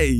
Hey!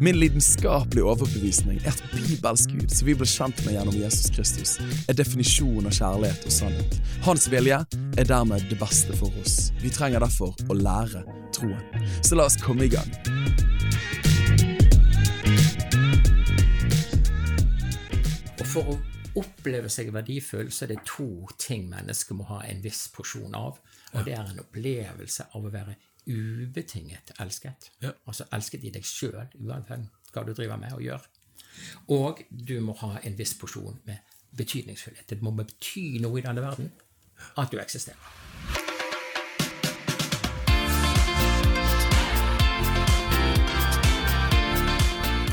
Min lidenskapelige overbevisning er at bibelsk Gud, som vi ble kjent med gjennom Jesus Kristus, er definisjonen av kjærlighet og sannhet. Hans vilje er dermed det beste for oss. Vi trenger derfor å lære troen. Så la oss komme i gang. Og for å oppleve seg verdifull, så er det to ting mennesker må ha en viss porsjon av. Og det er en opplevelse av å være ubetinget elsket. Ja. Altså elsket i deg sjøl, uansett hva du driver med og gjør. Og du må ha en viss porsjon med betydningsfullhet. Det må bety noe i denne verden at du eksisterer.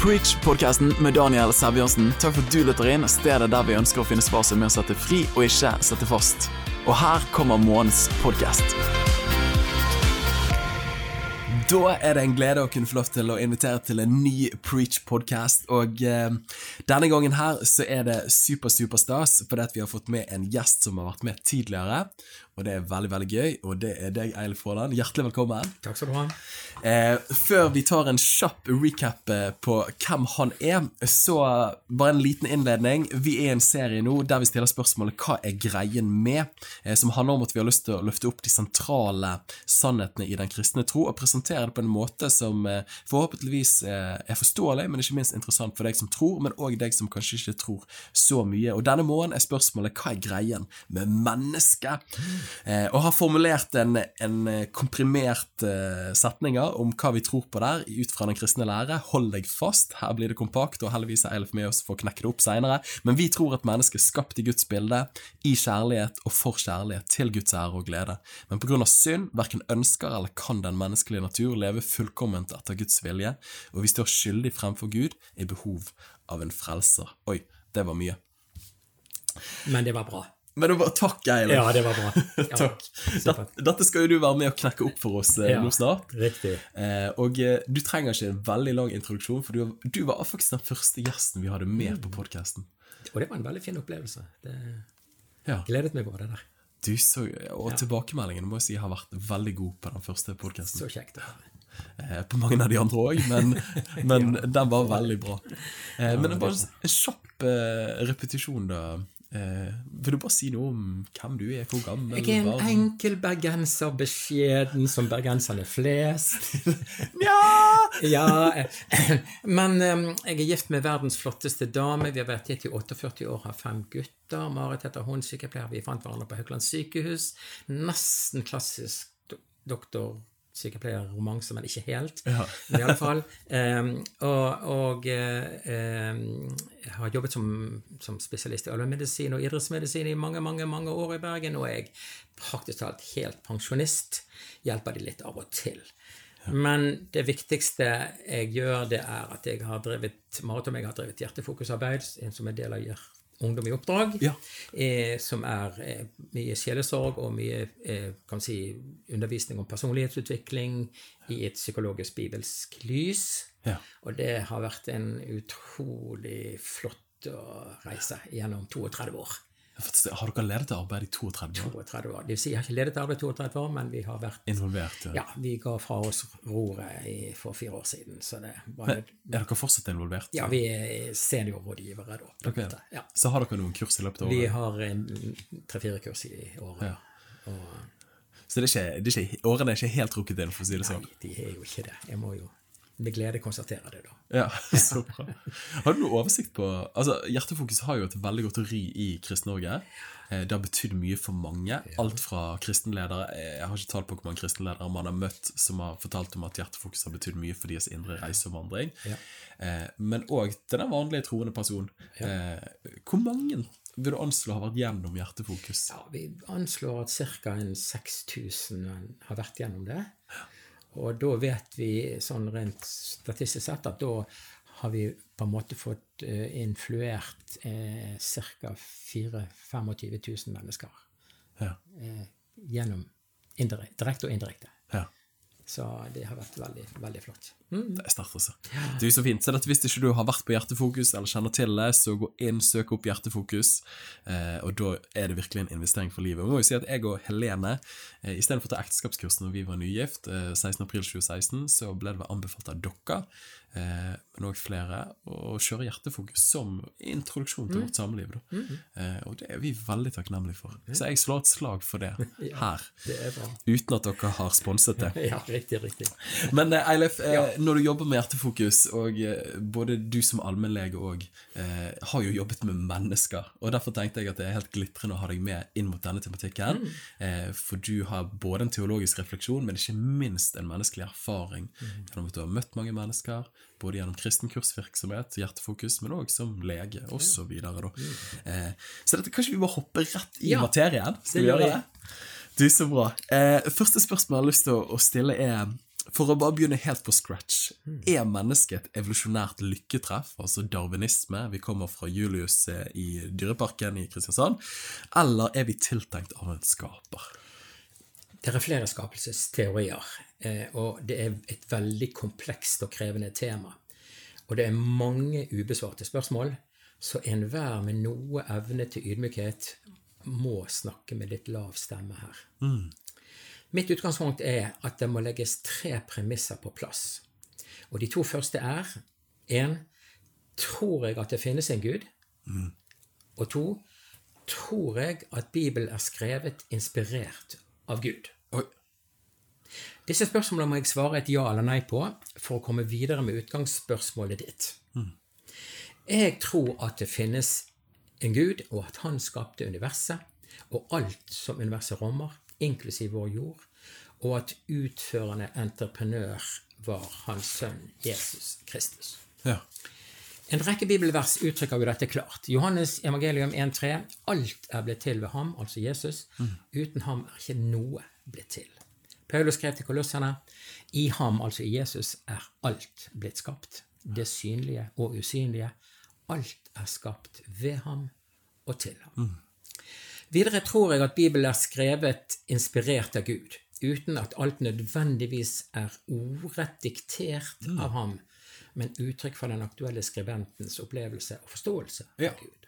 Preach-podkasten med Daniel Sæbjørnsen. Takk for at du lytter inn, stedet der vi ønsker å finne svar som er å sette fri og ikke sette fast. Og her kommer månedens podkast. Da er det en glede å kunne få lov til å invitere til en ny Preach-podkast. Og eh, denne gangen her så er det super, super stas, fordi vi har fått med en gjest som har vært med tidligere. Og det er veldig, veldig gøy. Og det er deg, Eilif Haaland. Hjertelig velkommen. Takk skal du ha. Eh, før vi tar en kjapp recap eh, på hvem han er, så bare en liten innledning. Vi er i en serie nå der vi stiller spørsmålet 'Hva er greien med?', eh, som handler om at vi har lyst til å løfte opp de sentrale sannhetene i den kristne tro, og presentere det på en måte som eh, forhåpentligvis eh, er forståelig, men ikke minst interessant for deg som tror, men òg deg som kanskje ikke tror så mye. Og denne måneden er spørsmålet 'Hva er greien med mennesket?' Eh, og har formulert en, en komprimert eh, setninger om hva vi tror på der, ut fra den kristne lære. Hold deg fast, her blir det kompakt, og heldigvis er Eilif med oss for å knekke det opp seinere. Men vi tror at mennesket er skapt i Guds bilde, i kjærlighet og for kjærlighet, til Guds ære og glede. Men av synd verken ønsker eller kan den menneskelige natur leve fullkomment etter Guds vilje, og vi står skyldig fremfor Gud i behov av en frelser. Oi, det var mye. Men det var bra. Men det var takk, Eiland. Ja, det var bra. Ja, Takk. Dette, dette skal jo du være med å knekke opp for oss eh, Ja. nå snart. Riktig. Eh, og eh, du trenger ikke en veldig lang introduksjon, for du, du var faktisk den første gjesten vi hadde med på podkasten. Og det var en veldig fin opplevelse. Det Ja. gledet meg over det der. Du, så, og tilbakemeldingen må jeg si har vært veldig god på den første podkasten. Så kjekt. å. Eh, på mange av de andre òg, men, men den var veldig bra. Eh, men bare en kjapp eh, repetisjon, da. Eh, vil du bare si noe om hvem du er, hvor gammel Jeg er en barn? enkel bergenser, beskjeden som bergenserne flest. Nja! Ja, eh, men eh, jeg er gift med verdens flotteste dame. Vi har vært gift i 48 år, har fem gutter. Marit heter hun, sykepleier. Vi fant hverandre på Haukeland sykehus. Nesten klassisk do doktor sykepleierromanse, men ikke helt. Ja. Men i alle fall. Um, og og um, jeg har jobbet som, som spesialist i allmennmedisin og idrettsmedisin i mange mange, mange år i Bergen, og jeg er praktisk talt helt pensjonist. Hjelper de litt av og til. Men det viktigste jeg gjør, det er at jeg har drevet Marit og meg har drevet hjertefokusarbeid som en del av Ungdom i oppdrag, Ja. eh, som er eh, mye sjelesorg og mye eh, kan si, undervisning om personlighetsutvikling i et psykologisk bibelsk lys. Ja. Og det har vært en utrolig flott å reise gjennom 32 år. Har dere ledet arbeid i 32 år? 32 år. Det vil si, jeg har ikke ledet arbeid i 32 år, men vi har vært Involvert? Ja. Ja, vi ga fra oss roret i, for fire år siden, så det var Men er dere fortsatt involvert? Ja, vi er seniorrådgivere da. på en Ok. måte. Ja. Så har dere noen kurs i løpet av året? Vi har tre-fire kurs i året. Ja. Og Så det er ikke, det er ikke, årene er ikke helt rukket inn, for å si det nei, sånn? de er jo ikke det. Jeg må jo med glede konstatere det, da. Ja, så bra. Har du noe oversikt på Altså, Hjertefokus har jo et veldig godt ry i Kristen-Norge. Eh, Det har betydd mye for mange. Alt fra kristenledere eh, Jeg har ikke tall på hvor mange kristenledere man har møtt som har fortalt om at Hjertefokus har betydd mye for deres indre reise og vandring. Ja. Eh, Men òg til den vanlige troende person. Hvor mange vil du anslå har vært gjennom Hjertefokus? Ja, vi anslår at ca. 6000 har vært gjennom det. Og da vet vi sånn rent statistisk sett at da har vi på en måte fått uh, influert uh, ca. 25 000 mennesker. Ja. Uh, gjennom indirekte, direkte og indirekte. Ja. Så det har vært veldig, veldig flott. Det er sterkt, altså. Det er så fint. Så dette, hvis ikke du har vært på Hjertefokus eller kjenner til det, så gå inn, søk opp Hjertefokus, eh, og da er det virkelig en investering for livet. Vi må jo si at jeg og Helene, eh, istedenfor å ta ekteskapskurs når vi var nygift, eh, 16.4.2016, så ble det anbefalt av dere, men òg flere, og kjøre Hjertefokus som introduksjon til vårt samliv. Da. Eh, og det er vi veldig takknemlige for. Så jeg slår et slag for det her, Det uten at dere har sponset det. Ja, riktig, riktig. Men eh, Eilif, eh, Ja. når du jobber med hjertefokus, og eh, både du som allmennlege eh, har jo jobbet med mennesker, og derfor tenkte jeg at det er helt glitrende å ha deg med inn mot denne tematikken, eh, for du har både en teologisk refleksjon, men ikke minst en menneskelig erfaring gjennom at du har møtt mange mennesker, både gjennom kristen kursvirksomhet, hjertefokus, men òg som lege, og så. Eh, så dette, kanskje vi bare hopper rett i Ja, materien? Skal vi gjøre det? Du, så bra. Eh, første spørsmål jeg har lyst til å, stille er For å bare begynne helt på scratch. Er mennesket et evolusjonært lykketreff, altså darwinisme, vi kommer fra Julius eh, i Dyreparken i Kristiansand, eller er vi tiltenkt av en skaper? Det er flere skapelsesteorier, og det er et veldig komplekst og krevende tema. Og det er mange ubesvarte spørsmål, så enhver med noe evne til ydmykhet må snakke med litt lav stemme her. Mitt utgangspunkt er at det må legges tre premisser på plass. Og de to første er én tror jeg at det finnes en Gud? Og to tror jeg at Bibelen er skrevet inspirert av Gud? Oi. Disse spørsmålene må jeg svare et ja eller nei på for å komme videre med utgangsspørsmålet ditt. Jeg tror at det finnes en Gud, og at han skapte universet og alt som universet rommer, inklusiv vår jord, og at utførende entreprenør var hans sønn Jesus Kristus. Ja. En rekke bibelvers uttrykker jo dette klart. Johannes evangelium 1,3.: Alt er blitt til ved ham, altså Jesus. Uten ham er ikke noe blitt til. Paulus skrev til kolosserne i ham, altså i Jesus, er alt blitt skapt. Det synlige og usynlige. Alt er skapt ved ham og til ham. Videre tror jeg at Bibelen er skrevet inspirert av Gud, uten at alt nødvendigvis er ordrett diktert av ham, men uttrykk for den aktuelle skribentens opplevelse og forståelse Ja. av Gud.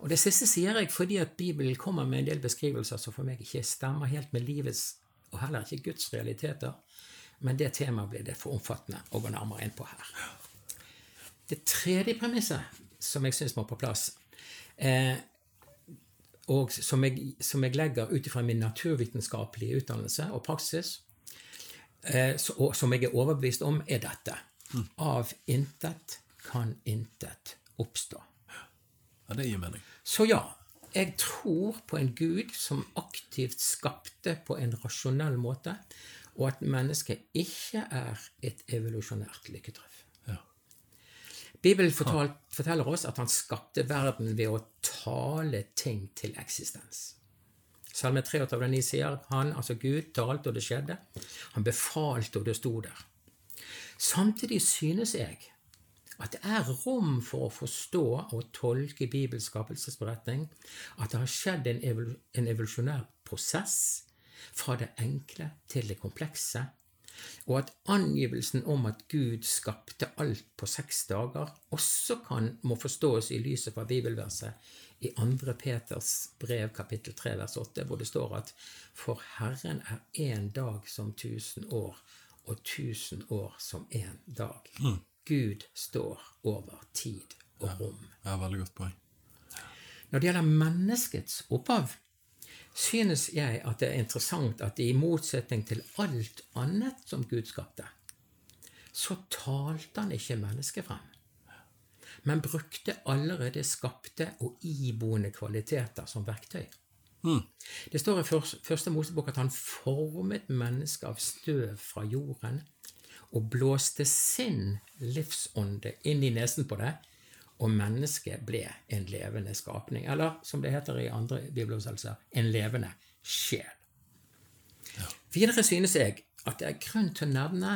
Og Det siste sier jeg fordi at Bibelen kommer med en del beskrivelser som for meg ikke stemmer helt med livets og heller ikke Guds realiteter, men det temaet blir det for omfattende å gå nærmere inn på her. Det tredje premisset som jeg syns må på plass, eh, og som jeg, som jeg legger ut ifra min naturvitenskapelige utdannelse og praksis, eh, så, og som jeg er overbevist om, er dette. Av intet kan intet oppstå. Ja, det gir mening. Så ja, jeg tror på en Gud som aktivt skapte på en rasjonell måte, og at mennesket ikke er et evolusjonært lykketreff. Ja. Bibelen fortalt, forteller oss at han skapte verden ved å tale ting til eksistens. Salme 33,9 sier han, altså Gud, talte, og det skjedde. Han befalte, og det sto der. Samtidig synes jeg at det er rom for å forstå og tolke Bibels skapelsesberetning at det har skjedd en, evol en evolusjonær prosess fra det enkle til det komplekse, og at angivelsen om at Gud skapte alt på seks dager, også kan, må forstås i lyset fra bibelverset i 2. Peters brev kapittel 3 vers 8, hvor det står at for Herren er én dag som tusen år, og tusen år som én dag. Gud står over tid og rom. Ja, veldig godt poeng. Når det gjelder menneskets opphav, synes jeg at det er interessant at i motsetning til alt annet som Gud skapte, så talte han ikke mennesket frem, men brukte allerede skapte og iboende kvaliteter som verktøy. Det står i første Mosebok at han formet mennesket av støv fra jorden og blåste sin livsånde inn i nesen på det, og mennesket ble en levende skapning. Eller som det heter i andre bibeloversettelser, en levende sjel. Videre synes jeg at det er grunn til å nevne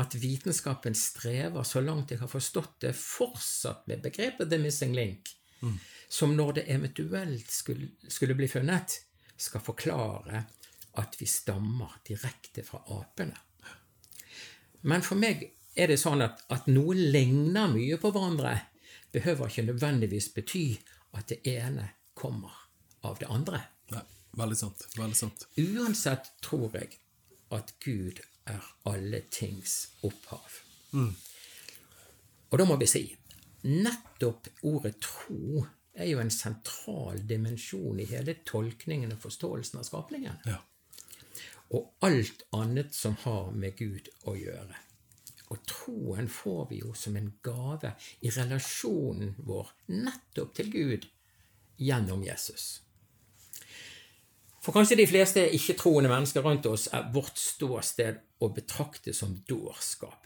at vitenskapen strever, så langt jeg har forstått det, fortsatt med begrepet 'the missing link', som når det eventuelt skulle, skulle bli funnet, skal forklare at vi stammer direkte fra apene. Men for meg er det sånn at, at noe ligner mye på hverandre, behøver ikke nødvendigvis bety at det ene kommer av det andre. Nei, veldig sant. Veldig sant. Uansett tror jeg at Gud er alle tings opphav. Og da må vi si nettopp ordet tro er jo en sentral dimensjon i hele tolkningen og forståelsen av skapningen. Ja. Og alt annet som har med Gud å gjøre. Og troen får vi jo som en gave i relasjonen vår nettopp til Gud gjennom Jesus. For kanskje de fleste ikke-troende mennesker rundt oss er vårt ståsted å betrakte som dårskap.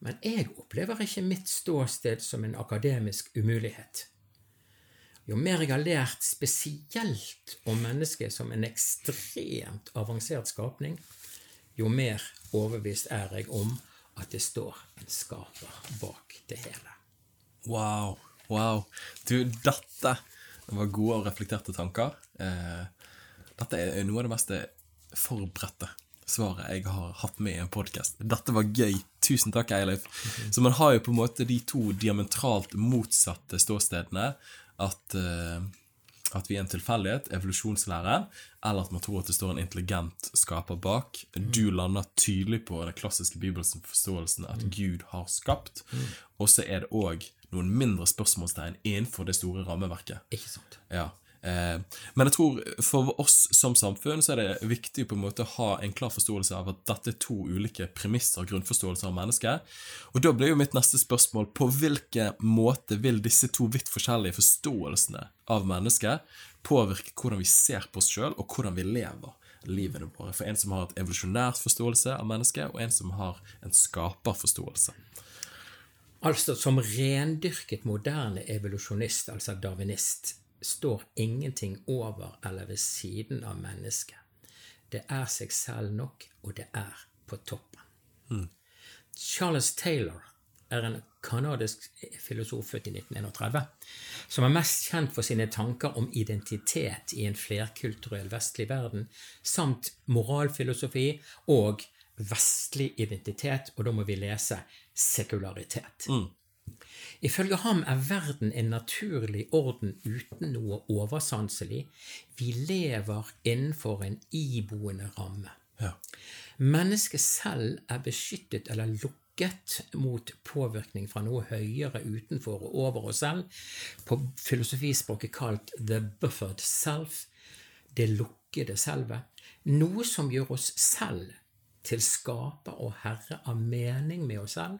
Men jeg opplever ikke mitt ståsted som en akademisk umulighet. Jo mer jeg har lært spesielt om mennesket som en ekstremt avansert skapning, jo mer overbevist er jeg om at det står en skaper bak det hele. Wow. Wow. Du, dette var gode og reflekterte tanker. Eh, dette er noe av det mest forberedte svaret jeg har hatt med i en podkast. Dette var gøy. Tusen takk, Eilif. Så man har jo på en måte de to diametralt motsatte ståstedene. At, eh, at vi er en tilfeldighet, evolusjonslære, eller at man tror at det står en intelligent skaper bak. Du lander tydelig på den klassiske bibelske forståelsen at Gud har skapt. Og så er det òg noen mindre spørsmålstegn innenfor det store rammeverket. Ikke sant? Ja. Eh, men jeg tror for oss som samfunn så er det viktig på en måte å ha en klar forståelse av at dette er to ulike premisser grunnforståelser av mennesket. Og da blir jo mitt neste spørsmål på hvilken måte vil disse to vidt forskjellige forståelsene av mennesket påvirke hvordan vi ser på oss sjøl, og hvordan vi lever livene våre? For en som har et evolusjonært forståelse av mennesket, og en som har en skaperforståelse. Altså, som rendyrket moderne evolusjonist, altså darwinist, står ingenting over eller ved siden av mennesket. Det er seg selv nok, og det er på toppen. Charles Taylor er en kanadisk filosof født i 1931, som er mest kjent for sine tanker om identitet i en flerkulturell vestlig verden, samt moralfilosofi og vestlig identitet, og da må vi lese sekularitet. Ifølge ham er verden en naturlig orden uten noe oversanselig. Vi lever innenfor en iboende ramme. Ja. Mennesket selv er beskyttet eller lukket mot påvirkning fra noe høyere utenfor og over oss selv, på filosofispråket kalt the buffered self, det lukkede selvet, noe som gjør oss selv til skaper og herre av mening med oss selv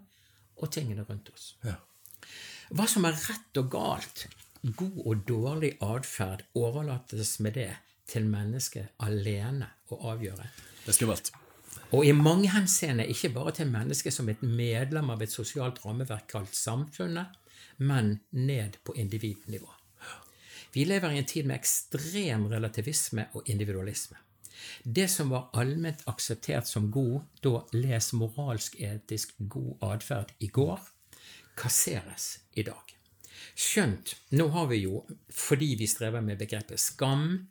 og tingene rundt oss. Ja. Hva som er rett og galt, god og dårlig atferd, overlates med det til mennesket alene å avgjøre. Det er skummelt. Og i mange henseende ikke bare til mennesket som et medlem av et sosialt rammeverk kalt samfunnet, men ned på individnivå. Vi lever i en tid med ekstrem relativisme og individualisme. Det som var allment akseptert som god, da les moralsk-etisk god atferd i går, kasseres i dag. Skjønt, nå har vi jo, fordi vi strever med begrepet skam,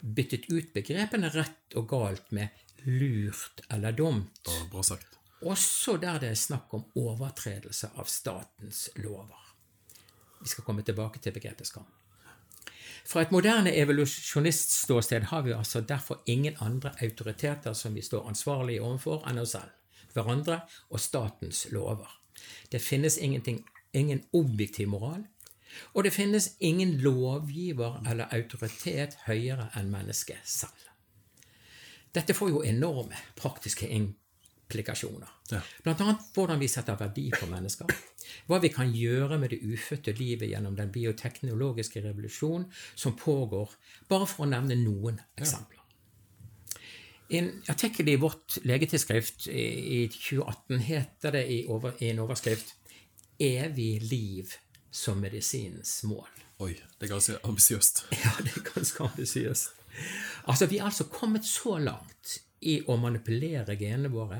byttet ut begrepene rett og galt med lurt eller dumt, Ja, bra sagt. også der det er snakk om overtredelse av statens lover. Vi skal komme tilbake til begrepet skam. Fra et moderne evolusjonistståsted har vi altså derfor ingen andre autoriteter som vi står ansvarlige overfor enn oss selv, hverandre og statens lover. Det finnes ingen objektiv moral, og det finnes ingen lovgiver eller autoritet høyere enn mennesket selv. Dette får jo enorme praktiske implikasjoner. Ja. Annet hvordan vi setter verdi på mennesker, hva vi kan gjøre med det ufødte livet gjennom den bioteknologiske revolusjon som pågår, bare for å nevne noen eksempler. En artikkel i vårt legetidsskrift i i 2018 heter det i, over, i en overskrift 'Evig liv som medisinens mål'. Oi, det er ganske ambisiøst. Ja, det er ganske ambisiøst. Altså, vi er altså kommet så langt i å manipulere genene våre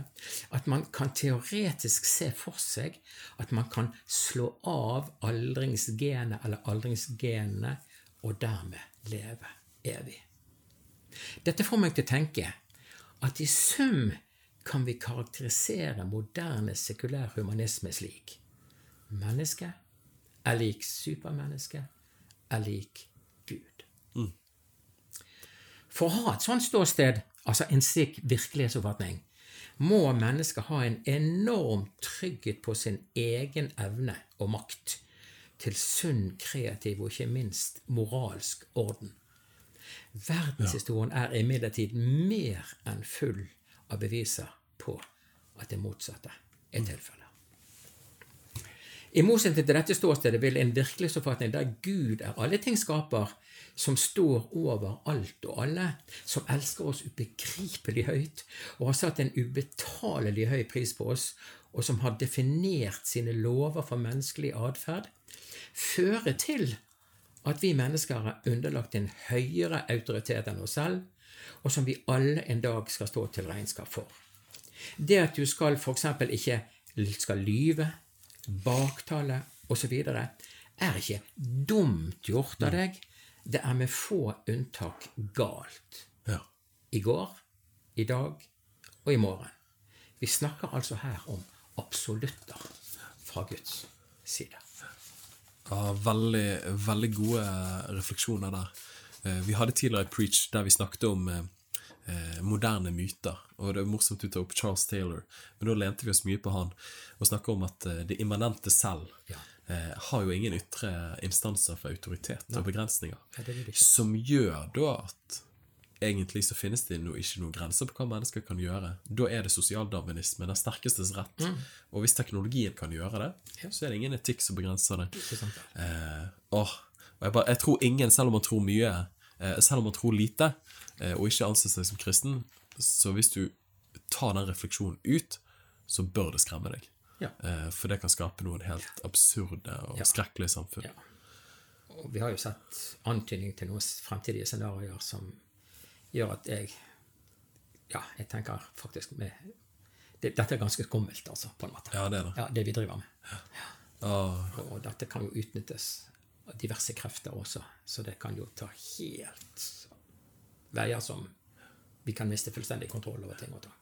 at man kan teoretisk se for seg at man kan slå av aldringsgenet eller aldringsgenene og dermed leve evig. Dette får meg til å tenke at i sum kan vi karakterisere moderne sekulær humanisme slik mennesket er lik supermennesket er lik Gud. For å ha et sånt ståsted, altså en slik virkelighetsoppfatning, må mennesket ha en enorm trygghet på sin egen evne og makt til sunn, kreativ og ikke minst moralsk orden. Verdenshistorien er imidlertid mer enn full av beviser på at det motsatte er tilfellet. I motsetning til dette ståstedet vil en virkelighetsoppfatning der Gud er alle ting skaper, som står over alt og alle, som elsker oss ubegripelig høyt og har satt en ubetalelig høy pris på oss, og som har definert sine lover for menneskelig atferd, føre til at vi mennesker er underlagt en høyere autoritet enn oss selv, og som vi alle en dag skal stå til regnskap for. Det at du skal f.eks. ikke skal lyve, baktale osv., er ikke dumt gjort av deg. Det er med få unntak galt. Ja. I går, i dag og i morgen. Vi snakker altså her om absolutter fra Guds side. Ja, veldig, veldig gode refleksjoner der. Eh, Vi hadde tidligere et preach der vi snakket om eh, eh, moderne myter. Og det er morsomt du tar opp Charles Taylor, men da lente vi oss mye på han og snakker om at det immanente selv Ja. Eh, har jo ingen ytre instanser for autoritet og begrensninger. Nei. Som gjør da at egentlig så finnes det no, ikke noen grenser på hva mennesker kan gjøre. Da er det sosialdarwinisme, den sterkestes rett. Og hvis teknologien kan gjøre det, Mm. Ja. så er det ingen etikk som begrenser det. det? Eh, åh, jeg, bare, jeg tror ingen, selv om man tror mye, eh, selv om man tror lite, eh, og ikke anser seg som kristen, så hvis du tar den refleksjonen ut, så bør det skremme deg. Ja. Eh, for det kan skape noen helt absurde og Ja. skrekkelige samfunn. Ja. Og vi har jo sett antydning til noen fremtidige scenarioer som gjør at jeg Ja, jeg tenker faktisk med det, Dette er ganske skummelt, altså, på en måte. Ja, det er det. Ja, det vi driver med. Ja. Og, og dette kan jo utnyttes av diverse krefter også, så det kan jo ta helt veier som vi kan miste fullstendig kontroll over ting og tang.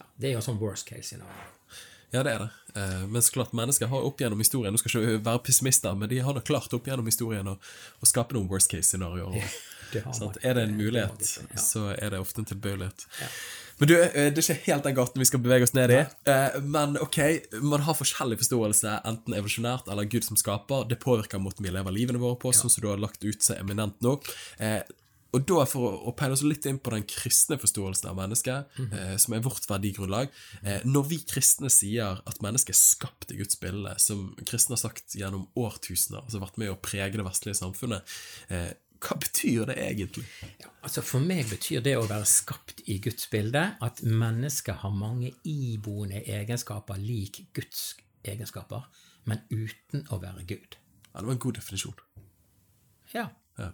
Ja, det er jo sånn worst case scenario. Ja, det er det. Eh, men så klart, mennesker har opp gjennom historien Nå skal ikke være pessimister, men de har nok klart opp gjennom historien å, å skape noen worst case-scenarioer. Det. Er det en Det- det mulighet, ja. så er det ofte en tilbøyelighet. Ja. Men du, eh, det er ikke helt den gaten vi skal bevege oss ned i. Eh, Men ok, man har forskjellig forståelse, enten evolusjonært eller Gud som skaper. Det påvirker måten vi lever livene våre på, sånn som du har lagt ut så eminent nå. Eh, Og da For å, å peile oss litt inn på den kristne forståelsen av mennesket, eh, som er vårt verdigrunnlag eh, Når vi kristne sier at mennesket er skapt i Guds bilde, som kristne har sagt gjennom årtusener, altså vært med å prege det vestlige samfunnet, eh, hva betyr det egentlig? Ja, altså For meg betyr det å være skapt i Guds bilde at mennesket har mange iboende egenskaper lik Guds egenskaper, men uten å være Gud. Ja, Det var en god definisjon. Ja. Ja.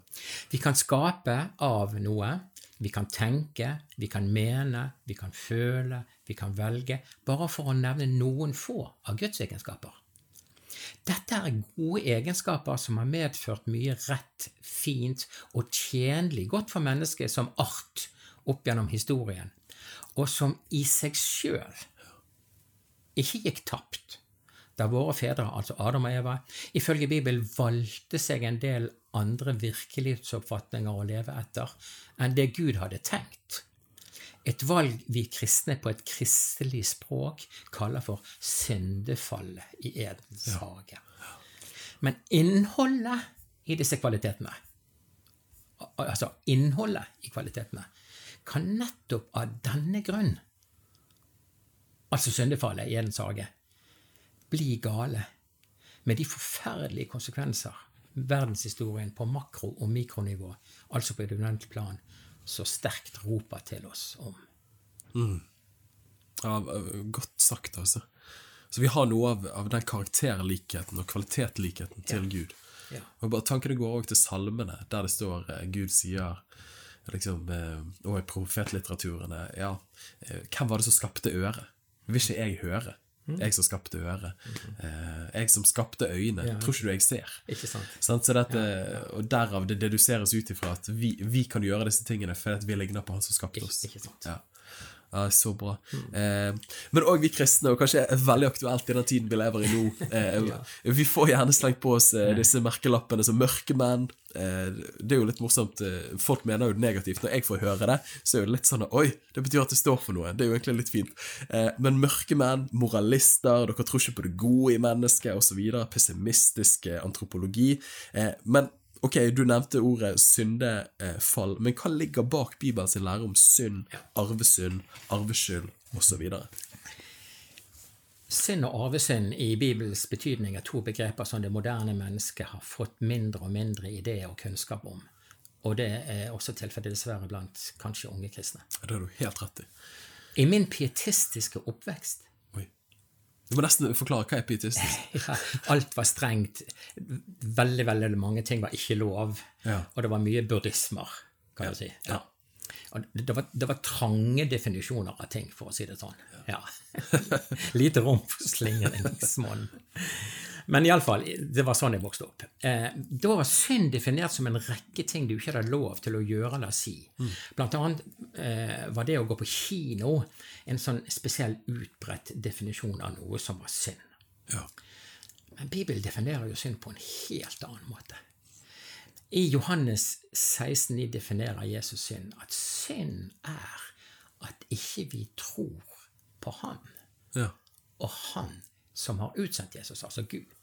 Vi kan skape av noe. Vi kan tenke, vi kan mene, vi kan føle, vi kan velge, bare for å nevne noen få av Guds egenskaper. Dette er gode egenskaper som har medført mye rett, fint og tjenlig godt for mennesket som art opp gjennom historien, og som i seg sjøl ikke gikk tapt da våre fedre, altså Adam og Eva, ifølge Bibelen valgte seg en del andre virkelighetsoppfatninger å leve etter enn det Gud hadde tenkt. Et valg vi kristne på et kristelig språk kaller for syndefallet i Edens hage. Men innholdet i disse kvalitetene, altså innholdet i kvalitetene, kan nettopp av denne grunn, altså syndefallet i Edens hage, bli gale, med de forferdelige konsekvenser verdenshistorien på makro- og mikronivå, altså på uventet plan, så sterkt roper til oss om. Ja, godt sagt, altså. Så vi har noe av, av den karakterlikheten og kvalitetslikheten til Gud. Ja. Og bare Tankene går òg til salmene, der det står eh, Gud sier liksom, eh, og i profetlitteraturene Ja, eh, hvem var det som skapte øret? Vil ikke jeg høre? Jeg som skapte øret. Eh, jeg som skapte øyne. Ja. Tror ikke du jeg ser? Ikke sant? Så dette, Og derav det deduseres ut ifra at vi, vi kan gjøre disse tingene fordi vi ligner på han som skapte oss. Ikke sant? Ja. Ja, så bra. Eh, men òg vi kristne, og kanskje er veldig aktuelt i den tiden vi lever i nå. Eh, Vi får gjerne slengt på oss eh, disse merkelappene som mørkemenn. Eh, det er jo litt morsomt. eh, Folk mener jo det negativt. Når jeg får høre det, så er det litt sånn Oi, det betyr at det står for noe. Det er jo egentlig litt fint. Eh, men mørkemenn, moralister, dere tror ikke på det gode i mennesket, osv. Pessimistisk eh, antropologi. Eh, men Ok, du nevnte ordet syndefall, men hva ligger bak Bibelens lære om synd, arvesynd, arveskyld osv.? Synd og arvesynd i Bibels betydning er to begreper som det moderne mennesket har fått mindre og mindre ideer og kunnskap om. Og det er også tilfellet dessverre blant kanskje unge kristne. Det har du helt rett i. I min pietistiske oppvekst. Du må nesten forklare hva er pietistisk. ja, Alt var strengt. Veldig, veldig mange ting var ikke lov. Ja. Og det var mye buddhismer, kan du si. Ja. Og det var, det var trange definisjoner av ting, for å si det sånn. Ja. Lite rom for slingringsmonn. Men iallfall, det var sånn jeg vokste opp. Eh, da var synd definert som en rekke ting du ikke hadde lov til å gjøre eller si. Blant annet eh, var det å gå på kino en sånn spesiell utbredt definisjon av noe som var synd. Ja. Men Bibelen definerer jo synd på en helt annen måte. I Johannes 16 definerer Jesus synd at synd er at ikke vi tror på Han ja. og Han som har utsendt Jesus, altså Gud.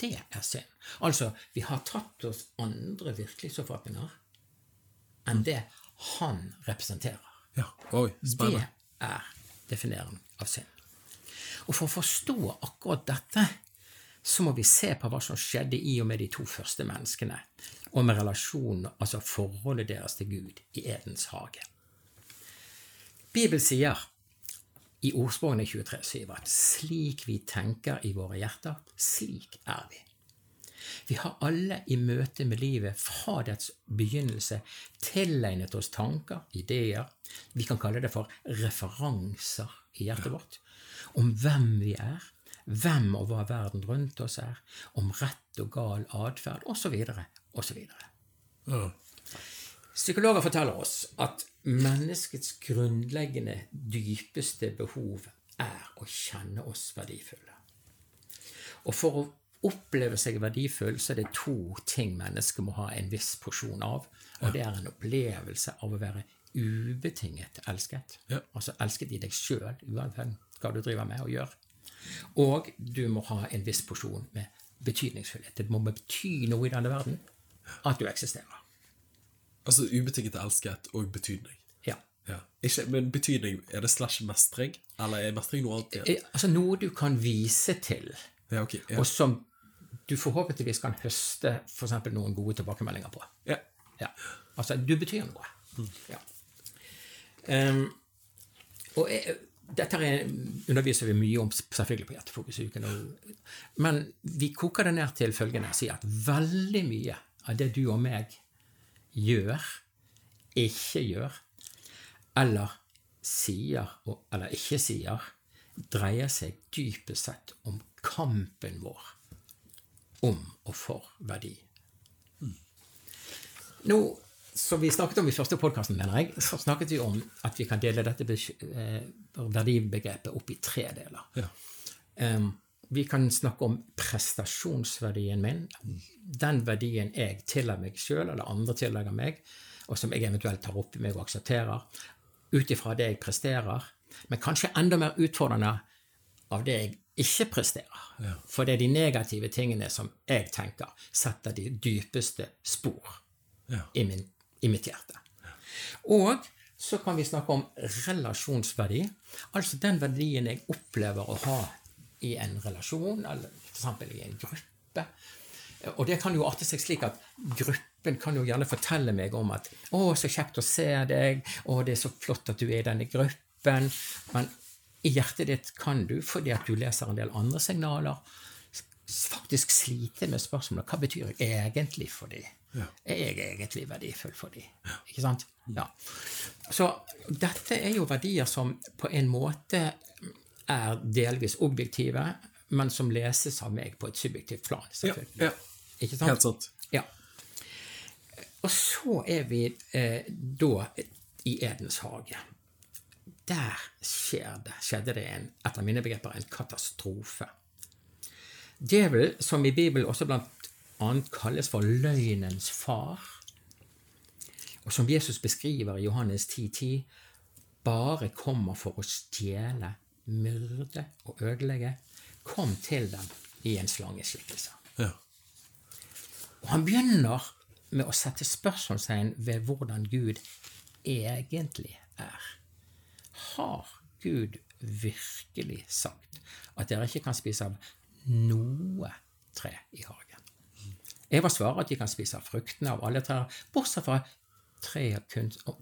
Det er synd. Altså, vi har tatt oss andre virkelighetsoppfatninger enn det Han representerer. ja. Oi, Det er defineringen av synd. Og for å forstå akkurat dette, så må vi se på hva som skjedde i og med de to første menneskene, og med relasjonen, altså forholdet deres til Gud i Edens hage. Bibelen sier i ordspråkene 23 at slik vi tenker i våre hjerter, slik er vi. Vi har alle i møte med livet fra dets begynnelse tilegnet oss tanker, ideer, vi kan kalle det for referanser i hjertet vårt, om hvem vi er, hvem og hva verden rundt oss er, om rett og gal atferd, osv., osv. Psykologer forteller oss at menneskets grunnleggende, dypeste behov er å kjenne oss verdifulle. Og for å oppleve seg verdifull, så er det to ting mennesket må ha en viss porsjon av. Og det er en opplevelse av å være ubetinget elsket. Ja. Altså elsket i deg sjøl, uansett hva du driver med og gjør. Og du må ha en viss porsjon med betydningsfullhet. Det må bety noe i denne verden at du eksisterer. Altså ubetinget elsket og betydning. Ja. Ja. Ikke, men betydning, er det slash mestring? Eller er mestring noe annet? igjen? Eh, Altså noe du kan vise til, Ja, okay, Ja. og som du forhåpentligvis kan høste f.eks. noen gode tilbakemeldinger på. Ja. Ja. Altså, du betyr noe. Ja. Um, og jeg, dette er, underviser vi mye om selvfølgelig på Hjertefokusuken, men vi koker det ned til følgende og sier at veldig mye av det du og meg gjør, ikke gjør, eller sier og- eller ikke sier, dreier seg dypest sett om kampen vår om og for verdi. Nå, som vi snakket om i første podkasten, mener jeg, så snakket vi om at vi kan dele dette eh, verdibegrepet opp i tre deler. Ja. Em, vi kan snakke om prestasjonsverdien min, den verdien jeg tillegger meg sjøl, eller andre tillegger meg, og som jeg eventuelt tar opp i meg og aksepterer, ut ifra det jeg presterer, men kanskje enda mer utfordrende av det jeg ikke presterer. For det er de negative tingene som jeg tenker setter de dypeste spor Ja. i, min, i mitt hjerte. Og så kan vi snakke om relasjonsverdi, altså den verdien jeg opplever å ha i en relasjon, eller f.eks. i en gruppe. Og det kan jo arte seg slik at gruppen kan jo gjerne fortelle meg om at 'Å, så kjekt å se deg. Å, det er så flott at du er i denne gruppen.' Men i hjertet ditt kan du, fordi at du leser en del andre signaler, faktisk slite med spørsmålet hva betyr jeg egentlig for dem? Ja. Er jeg egentlig verdifull for dem? Ikke sant? Ja. Så dette er jo verdier som på en måte er delvis objektive, men som leses av meg på et subjektivt plan. Ja, selvfølgelig. ja. Ikke sant? Helt sant. Ja. Og så er vi eh, da i Edens hage. Der skjer det, skjedde det en, etter mine begreper en katastrofe. Djevel, som i Bibelen også blant annet kalles for løgnens far, og som Jesus beskriver i Johannes 10,10, bare kommer for å stjele, myrde og ødelegge, kom til dem i en slangeskikkelse. Ja. Og han begynner med å sette spørsmålstegn ved hvordan Gud egentlig er. Har Gud virkelig sagt at dere ikke kan spise av noe tre i hagen? Eva svarer at de kan spise av fruktene av alle trær, bortsett fra treet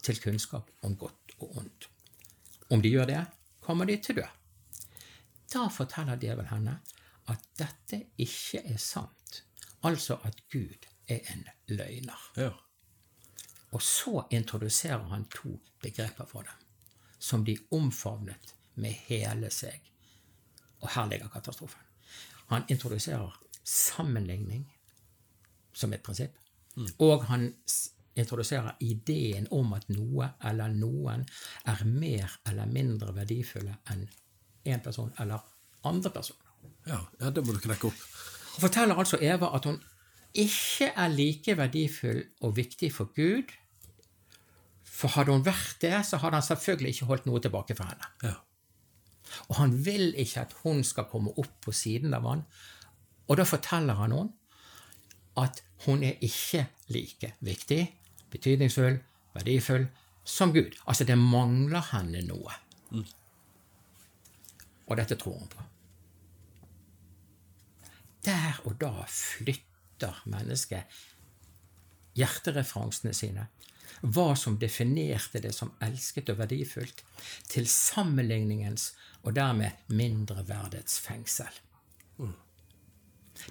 til kunnskap om godt og ondt. Om de gjør det, kommer de til dø. Da forteller djevelen henne at dette ikke er sant, altså at Gud er en løgner. Ja. Og så introduserer han to begreper for dem, som de omfavnet med hele seg. Og her ligger katastrofen. Han introduserer sammenligning som et prinsipp, og han introduserer ideen om at noe eller noen er mer eller mindre verdifulle enn en person eller andre personer. Ja, ja, det må du knekke opp. Han forteller altså Eva at hun ikke er like verdifull og viktig for Gud. For hadde hun vært det, så hadde han selvfølgelig ikke holdt noe tilbake for henne. Ja. Og han vil ikke at hun skal komme opp på siden av han. Og da forteller han henne at hun er ikke like viktig, betydningsfull, verdifull som Gud. Altså, det mangler henne noe. Og dette tror hun på. Der og da flytter mennesket hjertereferansene sine, hva som definerte det som elsket og verdifullt, til sammenligningens og dermed mindreverdets fengsel.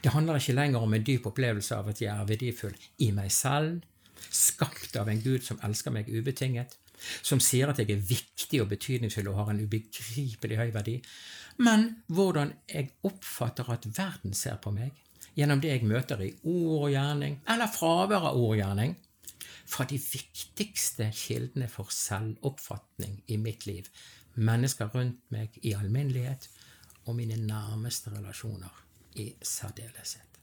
Det handler ikke lenger om en dyp opplevelse av at jeg er verdifull i meg selv, skapt av en Gud som elsker meg ubetinget, som sier at jeg er viktig og betydningsfull og har en ubegripelig høy verdi, men hvordan jeg oppfatter at verden ser på meg, gjennom det jeg møter i ord og gjerning, eller fravær av ord og gjerning, fra de viktigste kildene for selvoppfatning i mitt liv, mennesker rundt meg i alminnelighet, og mine nærmeste relasjoner i særdeleshet.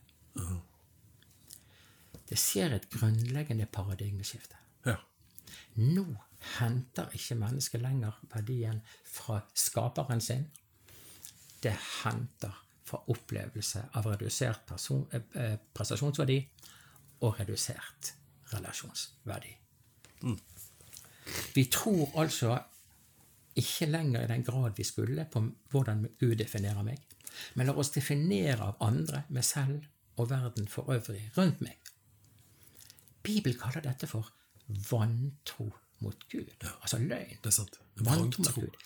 Det skjer et grunnleggende paradigmeskifte. Ja. Nå henter ikke mennesket lenger verdien fra skaperen sin. Det henter fra opplevelse av redusert person, eh, eh, prestasjonsverdi og redusert relasjonsverdi. Vi tror altså ikke lenger i den grad vi skulle på hvordan Gud definerer meg, men lar oss definere av andre, meg selv og verden for øvrig rundt meg. Bibelen kaller dette for vantro mot Gud. Altså løgn. Det er sant. Vantro mot Gud.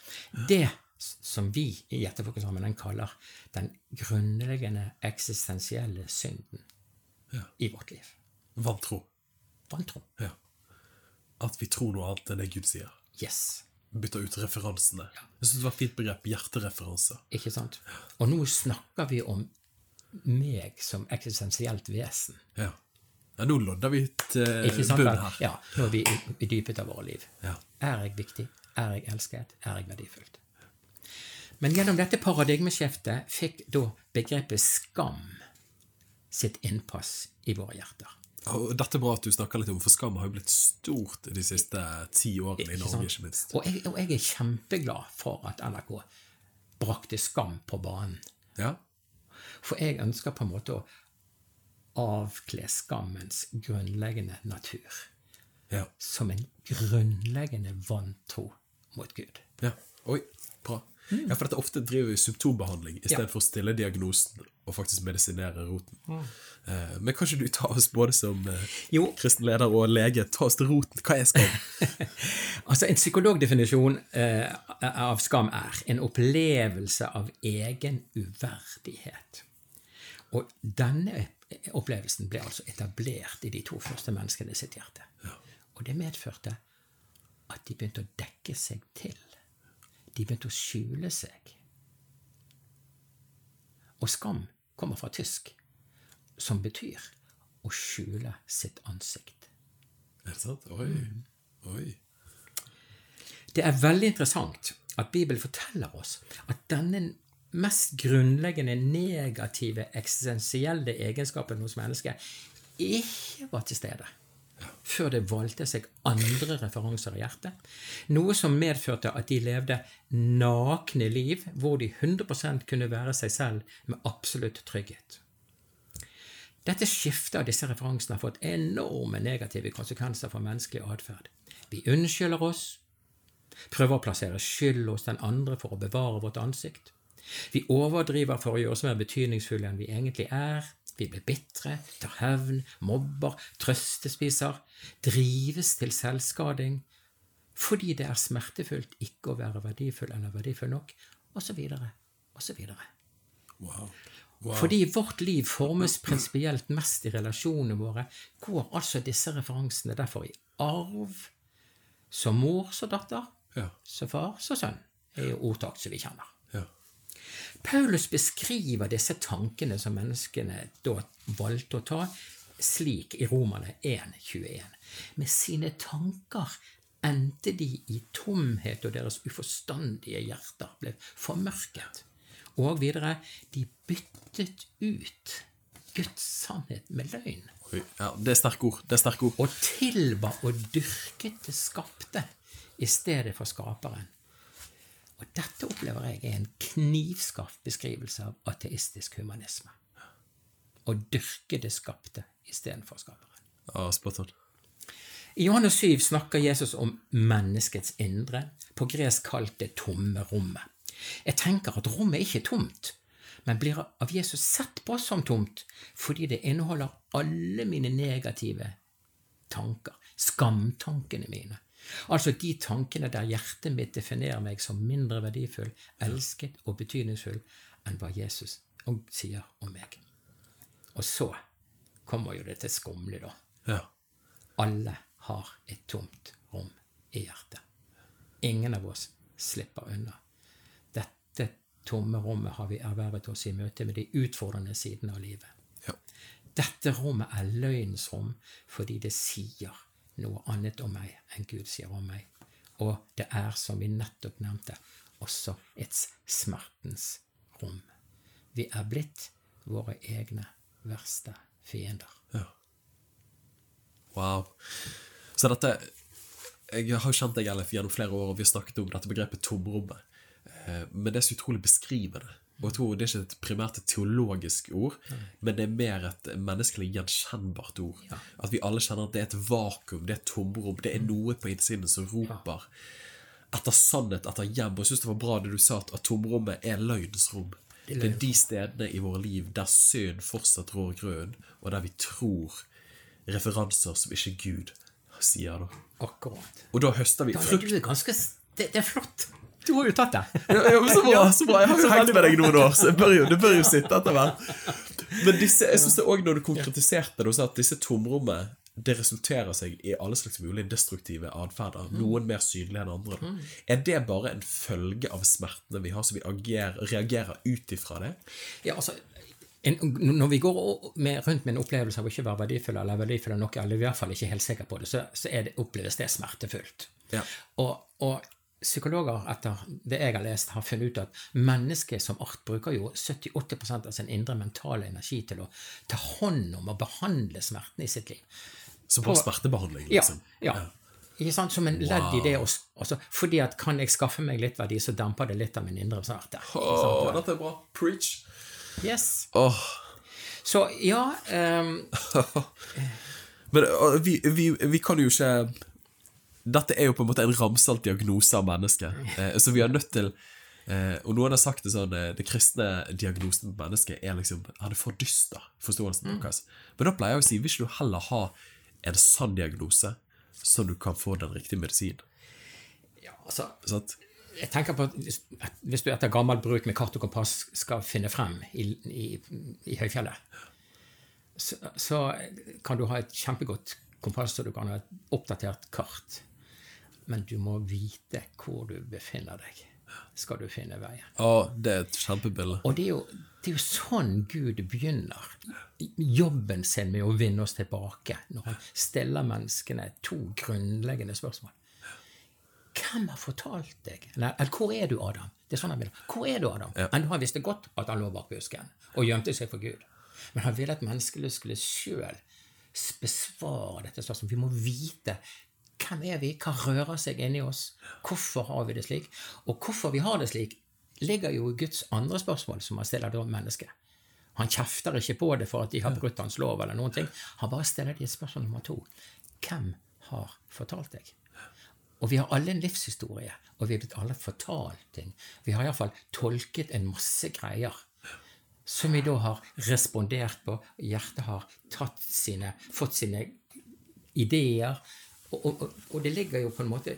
Det som vi i Hjertefolkesammenheng kaller den grunnleggende eksistensielle synden Ja. i vårt liv. Vantro. Vantro. Ja. At vi tror noe annet enn det Gud sier. Yes. Bytter ut referansene. Jeg synes det var et fint begrep. Hjertereferanse. Ikke sant? Og nå snakker vi om meg som eksistensielt vesen. Ja. Ja nå lodder vi ut sant? bunn her. Ja, nå er vi i- i dypet av våre liv. Ja. Er jeg viktig? Er jeg elsket? Er jeg verdifullt? Men gjennom dette paradigmeskiftet fikk da begrepet skam sitt innpass i våre hjerter. Og dette er bra at du snakker litt om, for skam har jo blitt stort de siste ti årene i Norge, ikke minst. Og jeg, og jeg er kjempeglad for at NRK brakte skam på banen. Ja. For jeg ønsker på en måte å avkle skammens grunnleggende natur Ja. som en grunnleggende vantro mot Gud. ja. Oi, bra. Ja, for dette ofte driver vi symptombehandling i stedet for å stille diagnosen og faktisk medisinere roten. Eh, men kan ikke du ta oss både som eh, kristen leder og lege, ta oss til roten? Hva er skam? Altså En psykologdefinisjon eh, av skam er en opplevelse av egen uverdighet. Og denne opplevelsen ble altså etablert i de to første menneskene sitt hjerte. Og det medførte at de begynte å dekke seg til. De begynte å skjule seg. Og skam kommer fra tysk, som betyr å skjule sitt ansikt. Er det sant? Oi. Oi. Det er veldig interessant at Bibelen forteller oss at denne mest grunnleggende negative eksistensielle egenskapen hos mennesket ikke var til stede før det valgte seg andre referanser i hjertet, noe som medførte at de levde nakne liv hvor de 100% kunne være seg selv med absolutt trygghet. Dette skiftet av disse referansene har fått enorme negative konsekvenser for menneskelig atferd. Vi unnskylder oss, prøver å plassere skyld hos den andre for å bevare vårt ansikt. Vi overdriver for å gjøre oss mer betydningsfulle enn vi egentlig er. Vi blir bitre, tar hevn, mobber, trøstespiser, drives til selvskading fordi det er smertefullt ikke å være verdifull eller verdifull nok, osv., osv. Wow. wow. Fordi vårt liv formes prinsipielt mest i relasjonene våre, går altså disse referansene derfor i arv, som mor så datter, Ja. så far så sønn, er jo ordtak som vi kjenner. Ja. Paulus beskriver disse tankene som menneskene da valgte å ta, slik i Romerne 1,21. Med sine tanker endte de i tomhet, og deres uforstandige hjerter ble formørket. Og videre, de byttet ut Guds sannhet med løgn, ja. Det er sterke ord. Det er sterke ord. og tilba og dyrket det skapte i stedet for skaperen. Og dette opplever jeg er en knivskarp beskrivelse av ateistisk humanisme. Å dyrke det skapte istedenfor skaperen. Ja, spot. I Johannes 7 snakker Jesus om menneskets indre, på gresk kalt det tomme rommet. Jeg tenker at rommet ikke er tomt, men blir av Jesus sett på som tomt fordi det inneholder alle mine negative tanker, skamtankene mine. Altså de tankene der hjertet mitt definerer meg som mindre verdifull, elsket og betydningsfull enn hva Jesus sier om meg. Og så kommer jo det til skumle, da. Ja. Alle har et tomt rom i hjertet. Ingen av oss slipper unna. Dette tomme rommet har vi ervervet oss i møte med de utfordrende sidene av livet. Ja. Dette rommet er løgnens rom fordi det sier noe annet om meg enn Gud sier om meg. Og det er, som vi nettopp nevnte, også et smertens rom. Vi er blitt våre egne verste fiender. ja. Wow. Så dette Jeg har jo kjent deg, Ellef, gjennom flere år, og vi har snakket om dette begrepet tomrommet. Eh, Men det er så utrolig beskrivende. Og jeg tror det er ikke et primært et teologisk ord, men det er mer et menneskelig gjenkjennbart ord. Ja. At vi alle kjenner at det er et vakuum, det er et tomrom, det er noe på innsiden som roper etter sannhet, etter hjem. Og jeg syns det var bra det du sa, at, tomrommet er løgnens rom. Det er de stedene i våre liv der synd fortsatt rår grønn, og der vi tror referanser som ikke Gud sier. da. Akkurat. Og da høster vi frukt. det, det er flott. Du har jo tatt det. Ja, men så bra, så bra. Jeg har jo hengt med deg noen år, så bør jo, det bør jo sitte etter hvert. Men disse, jeg synes det også når du konkretiserte det, at disse tomrommene det resulterer seg i alle slags mulige destruktive atferder. Noen mer synlige enn andre. Er det bare en følge av smertene vi har, så vi agerer, reagerer ut ifra det? Ja, altså, en, når vi går med, rundt med en opplevelse av å ikke være verdifull eller verdifull nok, eller i hvert fall ikke helt sikker på det, så, så det, oppleves det smertefullt. Ja. Og, og psykologer, etter det jeg har lest, har funnet ut at mennesket som art bruker jo 78% av sin indre mentale energi til å ta hånd om og behandle smertene i sitt liv. Som bare smertebehandling, liksom. ja. Ikke sant? Som en ledd i det også. altså, Fordi at kan jeg skaffe meg litt verdi, så demper det litt av min indre smerte. Oh. Dette er bra. Preach. Yes. Oh. Så ja um, Men øh, vi, vi, vi kan jo ikke Dette er jo på en måte en ramsalt diagnose av mennesket. Eh, så vi er nødt til eh, Og noen har sagt det sånn eh, Det kristne diagnosen på mennesket er liksom Han er for dyster, forståelsen deres. Men da pleier jeg å si Vil ikke du heller ha en sann diagnose, så du kan få den riktige medisinen? Ja, altså sånn? jeg tenker på at hvis, at hvis du etter gammel bruk med kart og kompass skal finne frem i, i, i høyfjellet, så, så kan du ha et kjempegodt kompass og du kan ha et oppdatert kart. Men du må vite hvor du befinner deg, skal du finne veien. Å, det er et kjempebilde. Og det er, jo, det er jo sånn Gud begynner jobben sin med å vinne oss tilbake, når han stiller menneskene to grunnleggende spørsmål. Hvem har fortalt deg eller hvor er du, Adam? Det er sånn han vil. Hvor er du, Adam? Ja. Men han visste godt at han lå bak busken og gjemte seg for Gud. Men han ville at menneskene skulle sjøl besvare dette spørsmålet. Vi må vite hvem er vi, hva rører seg inni oss, hvorfor har vi det slik? Og hvorfor vi har det slik, ligger jo i Guds andre spørsmål, som han stiller da mennesket. Han kjefter ikke på det for at de har brutt hans lov, eller noen ting. Han bare stiller de et spørsmål nummer to. Hvem har fortalt deg? Og vi har alle en livshistorie, og vi er blitt alle fortalt ting. Vi har iallfall tolket en masse greier som vi da har respondert på. Hjertet har sine, fått sine ideer. Og, og, og det ligger jo på en måte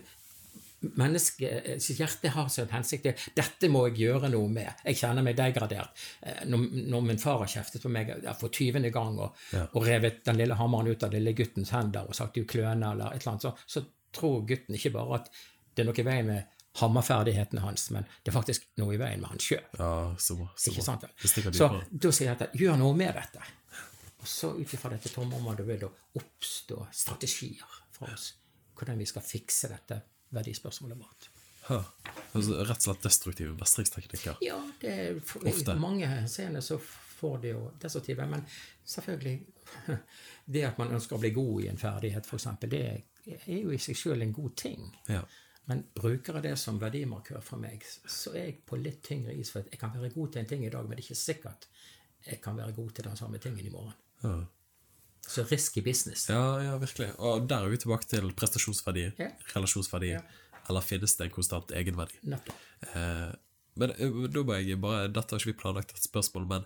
menneskets hjerte har sin hensikt til dette må jeg gjøre noe med. Jeg kjenner meg degradert. Eh, Når, når min far har kjeftet på meg for tyvende gang og, og revet den lille hammeren ut av lille guttens hender og sagt 'du kløne' eller et eller annet, så, så tror gutten ikke bare at det er noe i veien med hammerferdighetene hans, men det er faktisk noe i veien med han sjøl. Ja, så bra. Så Ikke sant? Så da sier jeg at gjør noe med dette. Og så ut ifra dette tomrommet vil det oppstå strategier fra oss. Hvordan vi skal fikse dette verdispørsmålet vårt. Ha. Altså, rett og slett destruktive mestringsteknikker. Ja, det er for, Ofte. i mange henseender så får det jo destruktive, men selvfølgelig Det at man ønsker å bli god i en ferdighet, f.eks., det er jo i seg sjøl en god ting. Ja. Men bruker jeg det som verdimarkør for meg, så er jeg på litt tyngre is. For jeg kan være god til en ting i dag, men det er ikke sikkert jeg kan være god til den samme tingen i morgen. Ja. Så risky business. ja, ja, virkelig. Og der er vi tilbake til prestasjonsverdi, Ja. relasjonsverdi, Ja. eller finnes det en konstant egenverdi? Eh, men eh, da må jeg bare Dette har ikke vi planlagt et spørsmål, men,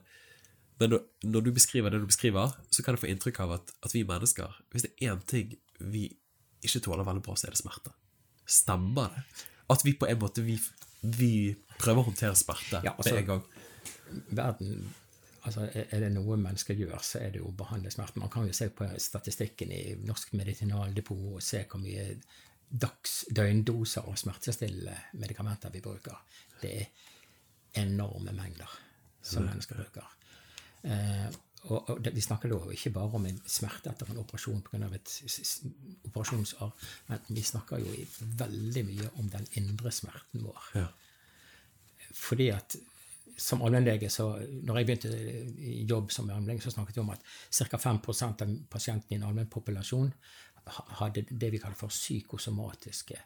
men når du beskriver det du beskriver, så kan jeg få inntrykk av at, at vi mennesker Hvis det er én ting vi ikke tåler veldig bra, så er det smerte. Stemmer det? At vi på en måte vi, vi prøver å håndtere smerte Ja, altså- med en gang. Verden altså Er det noe mennesker gjør, så er det jo å behandle smerte. Man kan jo se på statistikken i Norsk Medisinaldepot og se hvor mye dags, døgndoser av smertestillende medikamenter vi bruker. Det er enorme mengder som mennesker bruker. Eh, og, og det, Vi snakker da ikke bare om en smerte etter en operasjon pga. et operasjonsarr, men vi snakker jo veldig mye om den indre smerten vår Ja. fordi at som allmennlege, så når jeg begynte i jobb som allmennlege, så snakket vi om at ca. 5% av pasientene i en allmennpopulasjon populasjon hadde det vi kaller for psykosomatiske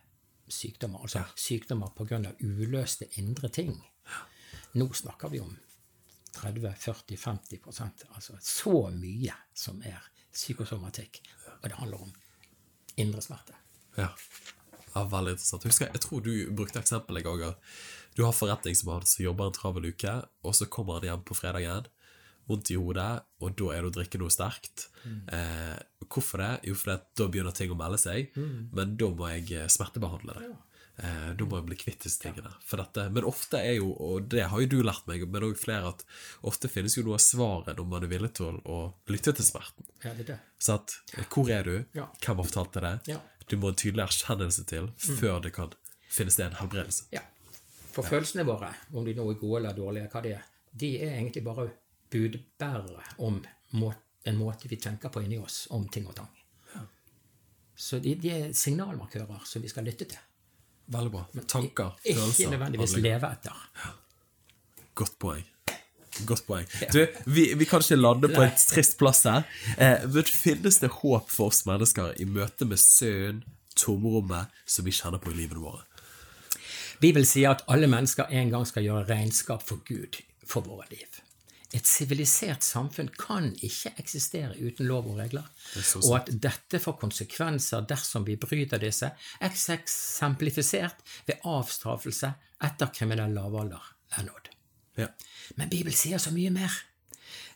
sykdommer. Altså sykdommer pga. uløste indre ting. Nå snakker vi om 30-40-50% altså så mye som er psykosomatikk. Og det handler om indre smerte. Ja. ja, veldig interessant. Husker, jeg jeg tror du brukte eksempelet en gang. Du har forretningsmann som jobber en travel uke, og så kommer han hjem på fredagen, vondt i hodet, og da er det å drikke noe sterkt. Eh, hvorfor det? Jo, fordi da begynner ting å melde seg, men da må jeg eh, smertebehandle det. Eh, da må jeg bli kvitt disse tingene. For dette, men ofte er jo, og det har jo du lært meg, men også flere, at ofte finnes jo noe av svaret når man er villig til å lytte til smerten. Ja, det det. Så at, hvor er du? Ja. Hvem har fortalt deg det? Ja. Du må en tydelig erkjennelse til før det kan finne sted en helbredelse. Ja. For følelsene våre, om de nå er gode eller dårlige, hva de er, de er egentlig bare budbærere om må, en måte vi tenker på inni oss om ting og tang. Så de, de er signalmarkører som vi skal lytte til. Veldig bra. Tanker, Ikke følelser, nødvendigvis handlinger. leve etter. Godt poeng. Godt poeng. Du, vi, vi kan ikke lande på en trist plass her. Eh, men finnes det håp for oss mennesker i møte med søen, tomrommet, som vi kjenner på i livet våre? Bibelen sier at alle mennesker en gang skal gjøre regnskap for Gud for våre liv. Et sivilisert samfunn kan ikke eksistere uten lov og regler, er og at dette får konsekvenser dersom vi bryter disse, eksemplifisert ved avstraffelse etter kriminell lavalder er nådd. Ja. Men Bibelen sier så mye mer.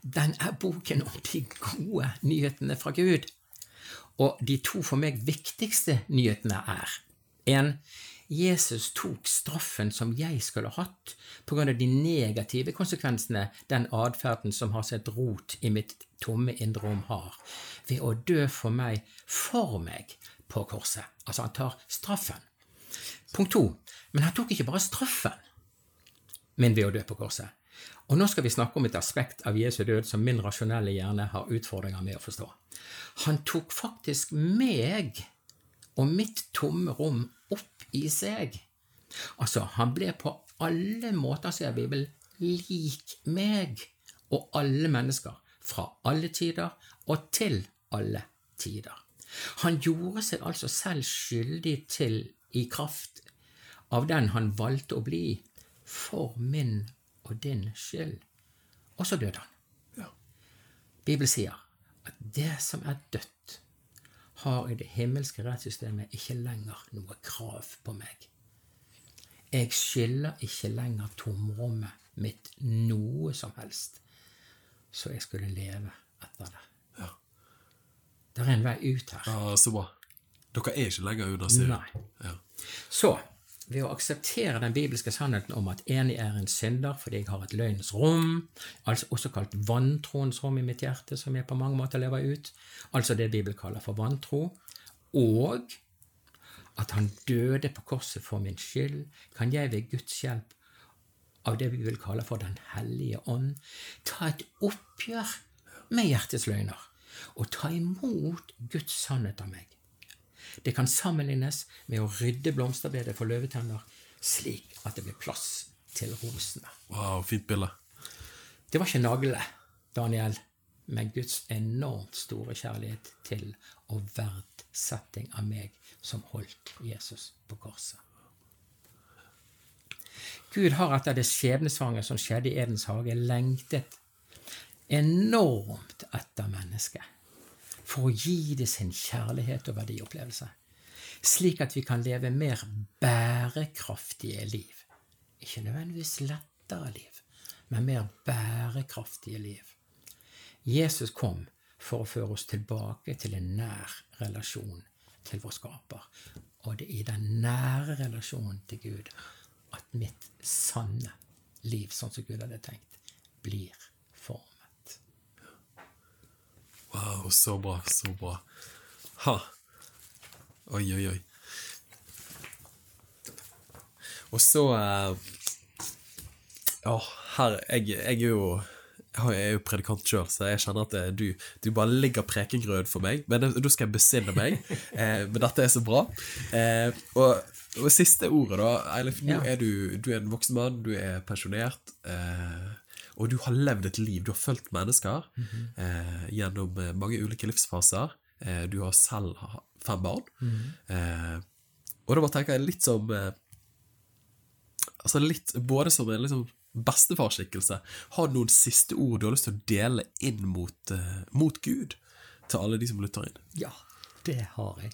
Den er boken om de gode nyhetene fra Gud. Og de to for meg viktigste nyhetene er en, Jesus tok straffen som jeg skulle hatt på grunn av de negative konsekvensene den atferden som har sett rot i mitt tomme indre rom har, ved å dø for meg, for meg, på korset. Altså, han tar straffen. Punkt to. Men han tok ikke bare straffen, men ved å dø på korset. Og nå skal vi snakke om et aspekt av Jesu død som min rasjonelle hjerne har utfordringer med å forstå. Han tok faktisk meg og mitt tomme rom opp i seg. Altså, han ble på alle måter, sier Bibelen, lik meg og alle mennesker, fra alle tider og til alle tider. Han gjorde seg altså selv skyldig til, i kraft av den han valgte å bli, for min og din skyld. Og så døde han. Ja. Bibelen sier at det som er dødt, har i det himmelske rettssystemet ikke lenger noe krav på meg. Jeg skylder ikke lenger tomrommet mitt noe som helst, så jeg skulle leve etter det. Ja. Det er en vei ut her. ja, så bra. Dere er ikke lenger under, sier? Nei. Ja. Så, ved å akseptere den bibelske sannheten om at enig er en synder fordi jeg har et løgnens rom, altså også kalt vantroens rom i mitt hjerte, som jeg på mange måter lever ut, altså det Bibelen kaller for vantro, og at han døde på korset for min skyld, kan jeg ved Guds hjelp av det vi vil kalle for Den hellige ånd, ta et oppgjør med hjertets løgner og ta imot Guds sannhet av meg. Det kan sammenlignes med å rydde blomsterbedet for løvetenner, slik at det blir plass til rosene. Wow, fint bilde. Det var ikke nagle, Daniel, men Guds enormt store kjærlighet til og verdsetting av meg som holdt Jesus på korset. Gud har etter det skjebnesvange som skjedde i Edens hage, lengtet enormt etter mennesket for å gi det sin kjærlighet og verdiopplevelse, slik at vi kan leve mer bærekraftige liv. Ikke nødvendigvis lettere liv, men mer bærekraftige liv. Jesus kom for å føre oss tilbake til en nær relasjon til vår skaper. Og det er i den nære relasjonen til Gud at mitt sanne liv, sånn som Gud hadde tenkt, blir formet. Wow, så bra, så bra. Ha. Oi, oi, oi. Og så eh, Ja, her Jeg, jeg er jo jeg er jo predikant sjøl, så jeg kjenner at det, du, du bare ligger prekengrød for meg. Men da skal jeg besinne meg. Eh, men dette er så bra. Eh, og, og siste ordet, da. Eilif, nå Ja. er du, du er en voksen mann, du er pensjonert. Eh, og du har levd et liv. Du har fulgt mennesker eh, gjennom eh, mange ulike livsfaser. Eh, du har selv fem barn. Eh, og da bare tenker jeg litt som eh, Altså litt Både som en liksom bestefarskikkelse. Har du noen siste ord du har lyst til å dele inn mot, eh, mot Gud? Til alle de som lytter inn. Ja, det har jeg.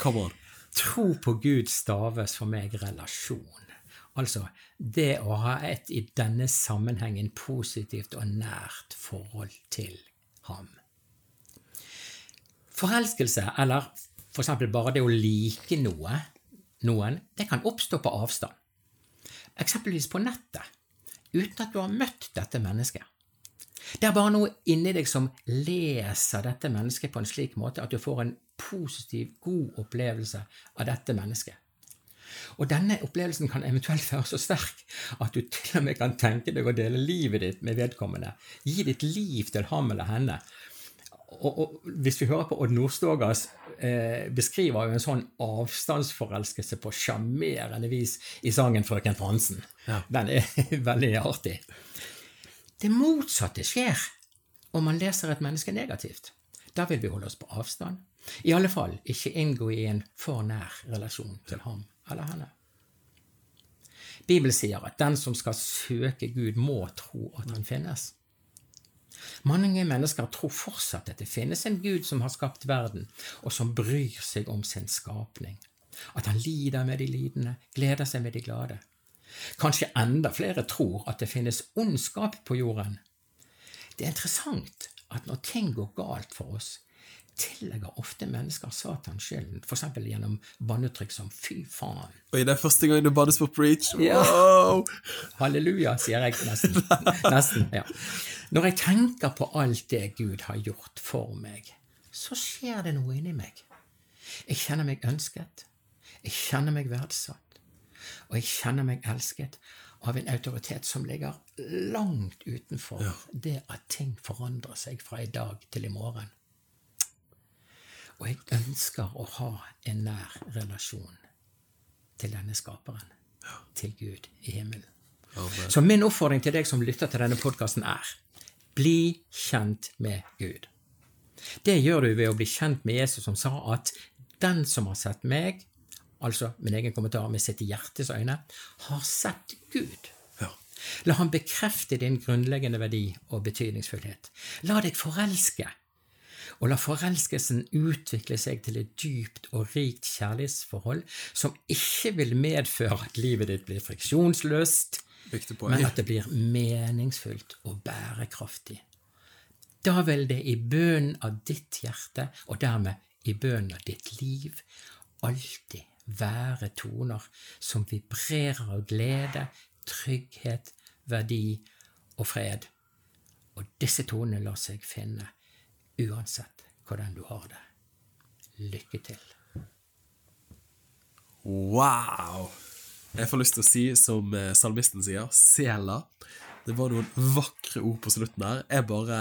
Come on. Tro på Gud staves for meg relasjon. Altså det å ha et i denne sammenhengen positivt og nært forhold til ham. Forelskelse, eller eksempel bare det å like noe, noen, det kan oppstå på avstand. Eksempelvis på nettet, uten at du har møtt dette mennesket. Det er bare noe inni deg som leser dette mennesket på en slik måte at du får en positiv, god opplevelse av dette mennesket. Og denne opplevelsen kan eventuelt være så sterk at du til og med kan tenke deg å dele livet ditt med vedkommende. Gi ditt liv til ham eller henne. Og, og hvis vi hører på Odd Nordstogas eh, beskriver jo en sånn avstandsforelskelse på sjarmerende vis i sangen 'Frøken Fransen'. Ja. Den er veldig artig. Det motsatte skjer om man leser et menneske negativt. Da vil vi holde oss på avstand. I alle fall ikke inngå i en for nær relasjon til ham eller henne. Bibelen sier at den som skal søke Gud, må tro at han finnes. Mange mennesker tror fortsatt at det finnes en Gud som har skapt verden, og som bryr seg om sin skapning. At han lider med de lidende, gleder seg med de glade. Kanskje enda flere tror at det finnes ondskap på jorden. Det er interessant at når ting går galt for oss, tillegger ofte mennesker Satan skylden, f.eks. gjennom bannetrykk som 'fy faen'. Oi, det er første gang du bannes på preach. Ja. Wow! Halleluja, sier jeg nesten. nesten ja. Når jeg tenker på alt det Gud har gjort for meg, så skjer det noe inni meg. Jeg kjenner meg ønsket, jeg kjenner meg verdsatt, og jeg kjenner meg elsket av en autoritet som ligger langt utenfor det at ting forandrer seg fra i dag til i morgen. Og jeg ønsker å ha en nær relasjon til denne skaperen, til Gud i himmelen. Amen. Så min oppfordring til deg som lytter til denne podkasten, er bli kjent med Gud. Det gjør du ved å bli kjent med Jesus, som sa at den som har sett meg, altså min egen kommentar med sitt hjertes øyne, har sett Gud. La ham bekrefte din grunnleggende verdi og betydningsfullhet. La deg forelske, og la forelskelsen utvikle seg til et dypt og rikt kjærlighetsforhold som ikke vil medføre at livet ditt blir friksjonsløst, men at det blir meningsfullt og bærekraftig. Da vil det i bønnen av ditt hjerte, og dermed i bønnen av ditt liv, alltid være toner som vibrerer av glede, trygghet, verdi og fred. Og disse tonene lar seg finne uansett hvordan du har det. Lykke til. Wow! Jeg får lyst til å si, som eh, salmisten sier, Sela. Det var noen vakre ord på slutten her. Jeg bare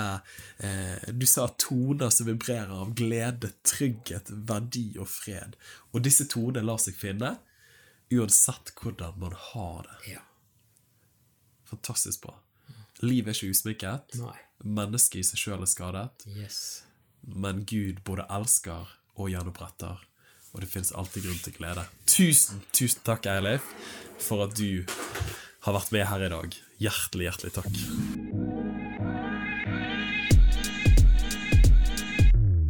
eh, Du sa toner som vibrerer av glede, trygghet, verdi og fred. Og disse tonene lar seg finne uansett hvordan man har det. Ja. Fantastisk bra. Livet er ikke usmykket. Nei. Mennesket i seg sjøl er skadet. Yes. Men Gud både elsker og gjenoppretter, og det fins alltid grunn til glede. Tusen, tusen takk, Eilif, for at du har vært med her i dag. Hjertelig, hjertelig takk.